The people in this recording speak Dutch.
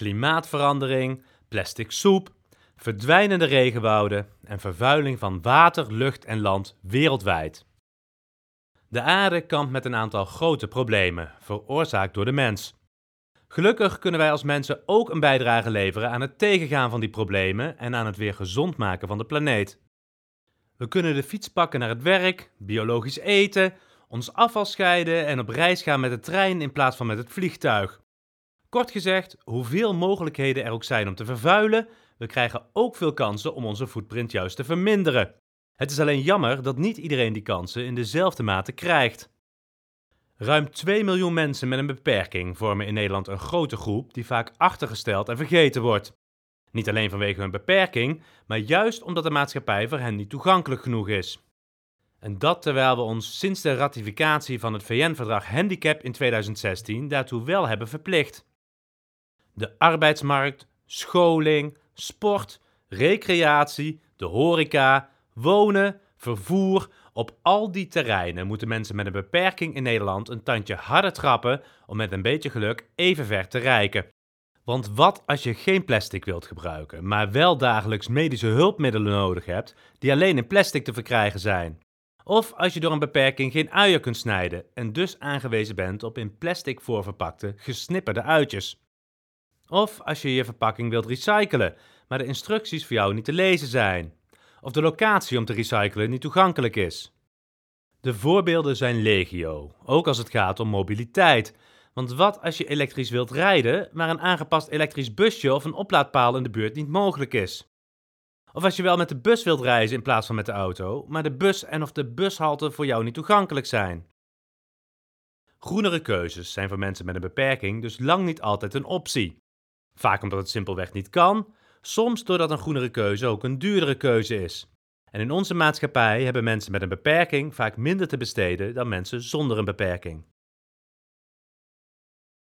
klimaatverandering, plastic soep, verdwijnende regenwouden en vervuiling van water, lucht en land wereldwijd. De aarde kampt met een aantal grote problemen, veroorzaakt door de mens. Gelukkig kunnen wij als mensen ook een bijdrage leveren aan het tegengaan van die problemen en aan het weer gezond maken van de planeet. We kunnen de fiets pakken naar het werk, biologisch eten, ons afval scheiden en op reis gaan met de trein in plaats van met het vliegtuig. Kort gezegd, hoeveel mogelijkheden er ook zijn om te vervuilen, we krijgen ook veel kansen om onze footprint juist te verminderen. Het is alleen jammer dat niet iedereen die kansen in dezelfde mate krijgt. Ruim 2 miljoen mensen met een beperking vormen in Nederland een grote groep die vaak achtergesteld en vergeten wordt. Niet alleen vanwege hun beperking, maar juist omdat de maatschappij voor hen niet toegankelijk genoeg is. En dat terwijl we ons sinds de ratificatie van het VN-verdrag Handicap in 2016 daartoe wel hebben verplicht. De arbeidsmarkt, scholing, sport, recreatie, de horeca, wonen, vervoer, op al die terreinen moeten mensen met een beperking in Nederland een tandje harder trappen om met een beetje geluk even ver te reiken. Want wat als je geen plastic wilt gebruiken, maar wel dagelijks medische hulpmiddelen nodig hebt die alleen in plastic te verkrijgen zijn? Of als je door een beperking geen uien kunt snijden en dus aangewezen bent op in plastic voorverpakte, gesnipperde uitjes? Of als je je verpakking wilt recyclen, maar de instructies voor jou niet te lezen zijn? Of de locatie om te recyclen niet toegankelijk is? De voorbeelden zijn legio, ook als het gaat om mobiliteit. Want wat als je elektrisch wilt rijden, maar een aangepast elektrisch busje of een oplaadpaal in de buurt niet mogelijk is? Of als je wel met de bus wilt reizen in plaats van met de auto, maar de bus en of de bushalte voor jou niet toegankelijk zijn? Groenere keuzes zijn voor mensen met een beperking dus lang niet altijd een optie. Vaak omdat het simpelweg niet kan, soms doordat een groenere keuze ook een duurdere keuze is. En in onze maatschappij hebben mensen met een beperking vaak minder te besteden dan mensen zonder een beperking.